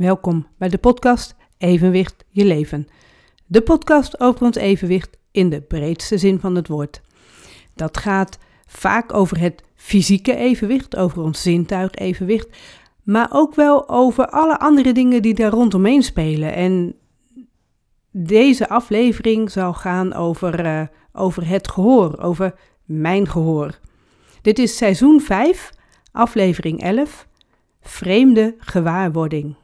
Welkom bij de podcast Evenwicht je leven. De podcast over ons evenwicht in de breedste zin van het woord. Dat gaat vaak over het fysieke evenwicht, over ons zintuigevenwicht, maar ook wel over alle andere dingen die daar rondomheen spelen. En deze aflevering zal gaan over, uh, over het gehoor, over mijn gehoor. Dit is seizoen 5, aflevering 11, vreemde gewaarwording.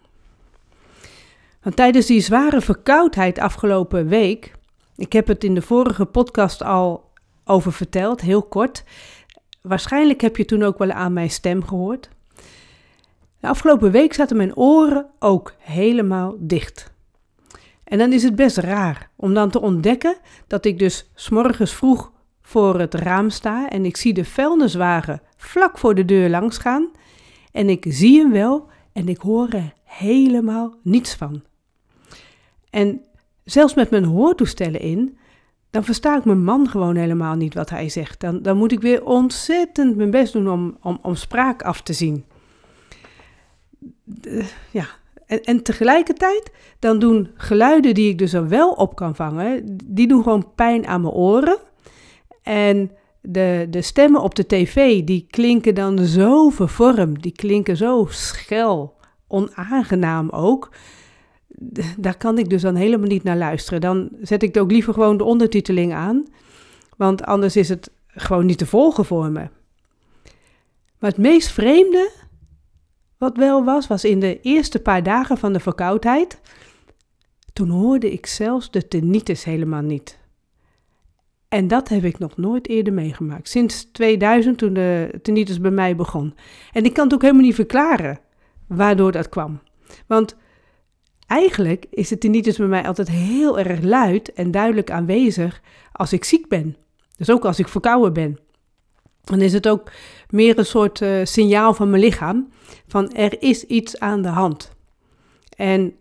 Want tijdens die zware verkoudheid afgelopen week, ik heb het in de vorige podcast al over verteld, heel kort. Waarschijnlijk heb je toen ook wel aan mijn stem gehoord. De afgelopen week zaten mijn oren ook helemaal dicht. En dan is het best raar om dan te ontdekken dat ik dus s'morgens vroeg voor het raam sta en ik zie de vuilniswagen vlak voor de deur langs gaan en ik zie hem wel en ik hoor er helemaal niets van. En zelfs met mijn hoortoestellen in, dan versta ik mijn man gewoon helemaal niet wat hij zegt. Dan, dan moet ik weer ontzettend mijn best doen om, om, om spraak af te zien. ja, en, en, tegelijkertijd, dan doen geluiden die ik dus al wel op kan vangen, die doen gewoon pijn aan mijn oren. En de, de stemmen op de tv, die klinken dan zo vervormd, die klinken zo schel, onaangenaam ook. Daar kan ik dus dan helemaal niet naar luisteren. Dan zet ik ook liever gewoon de ondertiteling aan, want anders is het gewoon niet te volgen voor me. Maar het meest vreemde wat wel was, was in de eerste paar dagen van de verkoudheid. Toen hoorde ik zelfs de tinnitus helemaal niet. En dat heb ik nog nooit eerder meegemaakt. Sinds 2000, toen de tinnitus bij mij begon. En ik kan het ook helemaal niet verklaren waardoor dat kwam. Want eigenlijk is de tinnitus bij mij altijd heel erg luid en duidelijk aanwezig als ik ziek ben. Dus ook als ik verkouden ben. Dan is het ook meer een soort uh, signaal van mijn lichaam van er is iets aan de hand. En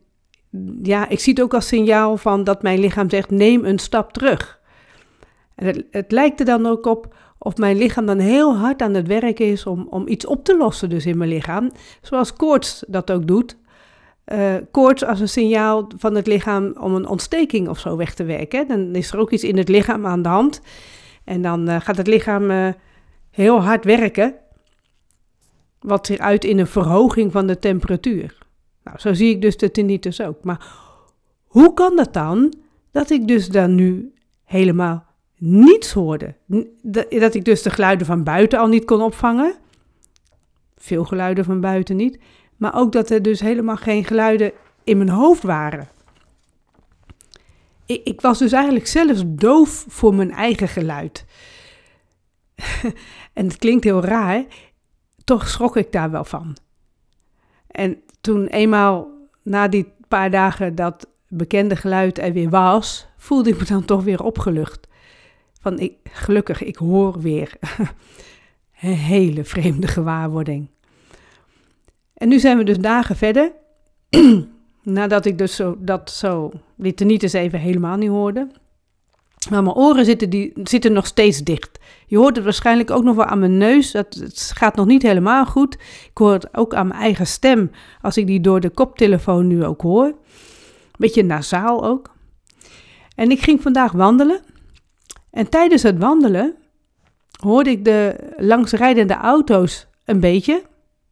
ja, ik zie het ook als signaal van dat mijn lichaam zegt neem een stap terug. En het, het lijkt er dan ook op of mijn lichaam dan heel hard aan het werk is om, om iets op te lossen dus in mijn lichaam. Zoals koorts dat ook doet. Uh, koorts als een signaal van het lichaam om een ontsteking of zo weg te werken. Dan is er ook iets in het lichaam aan de hand. En dan uh, gaat het lichaam uh, heel hard werken. Wat zich uit in een verhoging van de temperatuur. Nou, zo zie ik dus de tinnitus ook. Maar hoe kan dat dan dat ik dus dan nu helemaal niets hoorde. Dat ik dus de geluiden van buiten al niet kon opvangen. Veel geluiden van buiten niet. Maar ook dat er dus helemaal geen geluiden in mijn hoofd waren. Ik, ik was dus eigenlijk zelfs doof voor mijn eigen geluid. en het klinkt heel raar, toch schrok ik daar wel van. En toen eenmaal na die paar dagen dat bekende geluid er weer was, voelde ik me dan toch weer opgelucht. Van ik, gelukkig, ik hoor weer. Een hele vreemde gewaarwording. En nu zijn we dus dagen verder. Nadat ik dus zo, dat zo, niet eens even helemaal niet hoorde. Maar mijn oren zitten, die, zitten nog steeds dicht. Je hoort het waarschijnlijk ook nog wel aan mijn neus. Dat, het gaat nog niet helemaal goed. Ik hoor het ook aan mijn eigen stem. Als ik die door de koptelefoon nu ook hoor. Beetje nasaal ook. En ik ging vandaag wandelen. En tijdens het wandelen hoorde ik de langsrijdende auto's een beetje,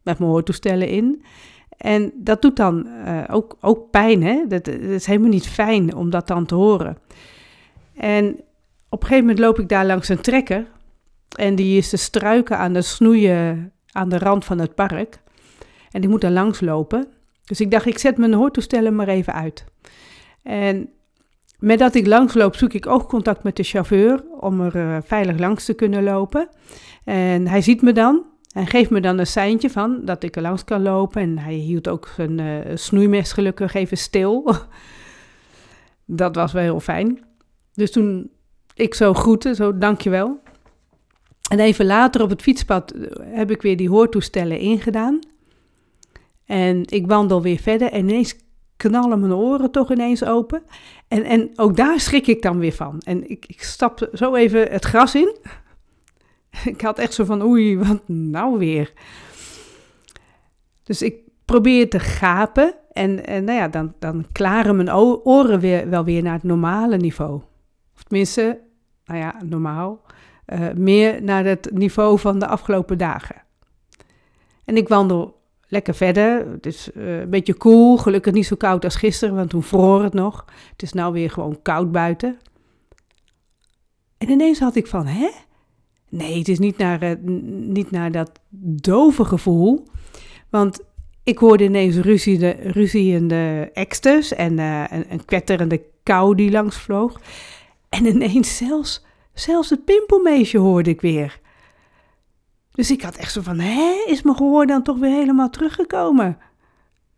met mijn hoortoestellen in. En dat doet dan uh, ook, ook pijn, hè? Dat, dat, is helemaal niet fijn om dat dan te horen. En op een gegeven moment loop ik daar langs een trekker. En die is te struiken aan de snoeien aan de rand van het park. En ik moet daar langs lopen. Dus ik dacht, ik zet mijn hoortoestellen maar even uit. En met dat ik langsloop, zoek ik oogcontact met de chauffeur om er uh, veilig langs te kunnen lopen. En hij ziet me dan en geeft me dan een seintje van dat ik er langs kan lopen. En hij hield ook zijn uh, snoeimes gelukkig even stil. dat was wel heel fijn. Dus toen ik zo groette, zo dankjewel. En even later op het fietspad eh, heb ik weer die hoortoestellen ingedaan. En ik wandel weer verder en ineens knallen mijn oren toch ineens open. En, en ook daar schrik ik dan weer van. En ik, ik stap zo even het gras in. Ik had echt zo van, oei, wat nou weer? Dus ik probeer te gapen en, en nou ja, dan, dan klaren mijn oren weer, wel weer naar het normale niveau. Of tenminste, nou ja, normaal. Uh, meer naar het niveau van de afgelopen dagen. En ik wandel lekker verder. Het is uh, een beetje koel, gelukkig niet zo koud als gisteren, want toen vroor het nog. Het is nou weer gewoon koud buiten. En ineens had ik van, hè? Nee, het is niet naar, uh, niet naar dat dove gevoel. Want ik hoorde ineens ruziende, ruziende eksters en uh, een, een kwetterende kou die langs vloog. En ineens zelfs, zelfs het pimpelmeisje hoorde ik weer. Dus ik had echt zo van, hè, is mijn gehoor dan toch weer helemaal teruggekomen?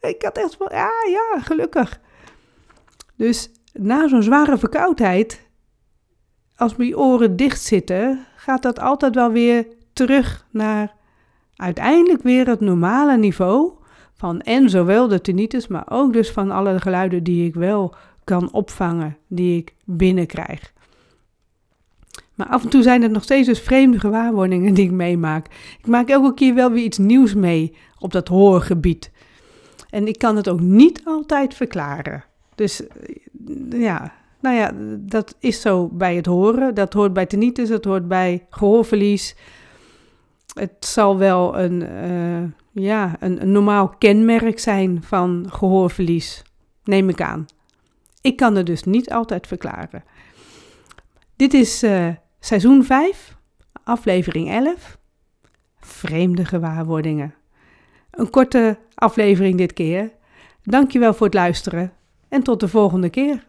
Ik had echt van, ja, ja, gelukkig. Dus na zo'n zware verkoudheid, als mijn oren dicht zitten, gaat dat altijd wel weer terug naar uiteindelijk weer het normale niveau van en zowel de tinnitus, maar ook dus van alle geluiden die ik wel kan opvangen, die ik binnenkrijg. Maar af en toe zijn er nog steeds dus vreemde gewaarwordingen die ik meemaak. Ik maak elke keer wel weer iets nieuws mee op dat hoorgebied. En ik kan het ook niet altijd verklaren. Dus eh, ja, nou ja, dat is zo bij het horen. Dat hoort bij tinnitus, dat hoort bij gehoorverlies. Het zal wel een, uh, ja, een, een normaal kenmerk zijn van gehoorverlies, neem ik aan. Ik kan het dus niet altijd verklaren. Dit is uh, seizoen 5, aflevering 11. Vreemde gewaarwordingen. Een korte aflevering dit keer. Dankjewel voor het luisteren en tot de volgende keer.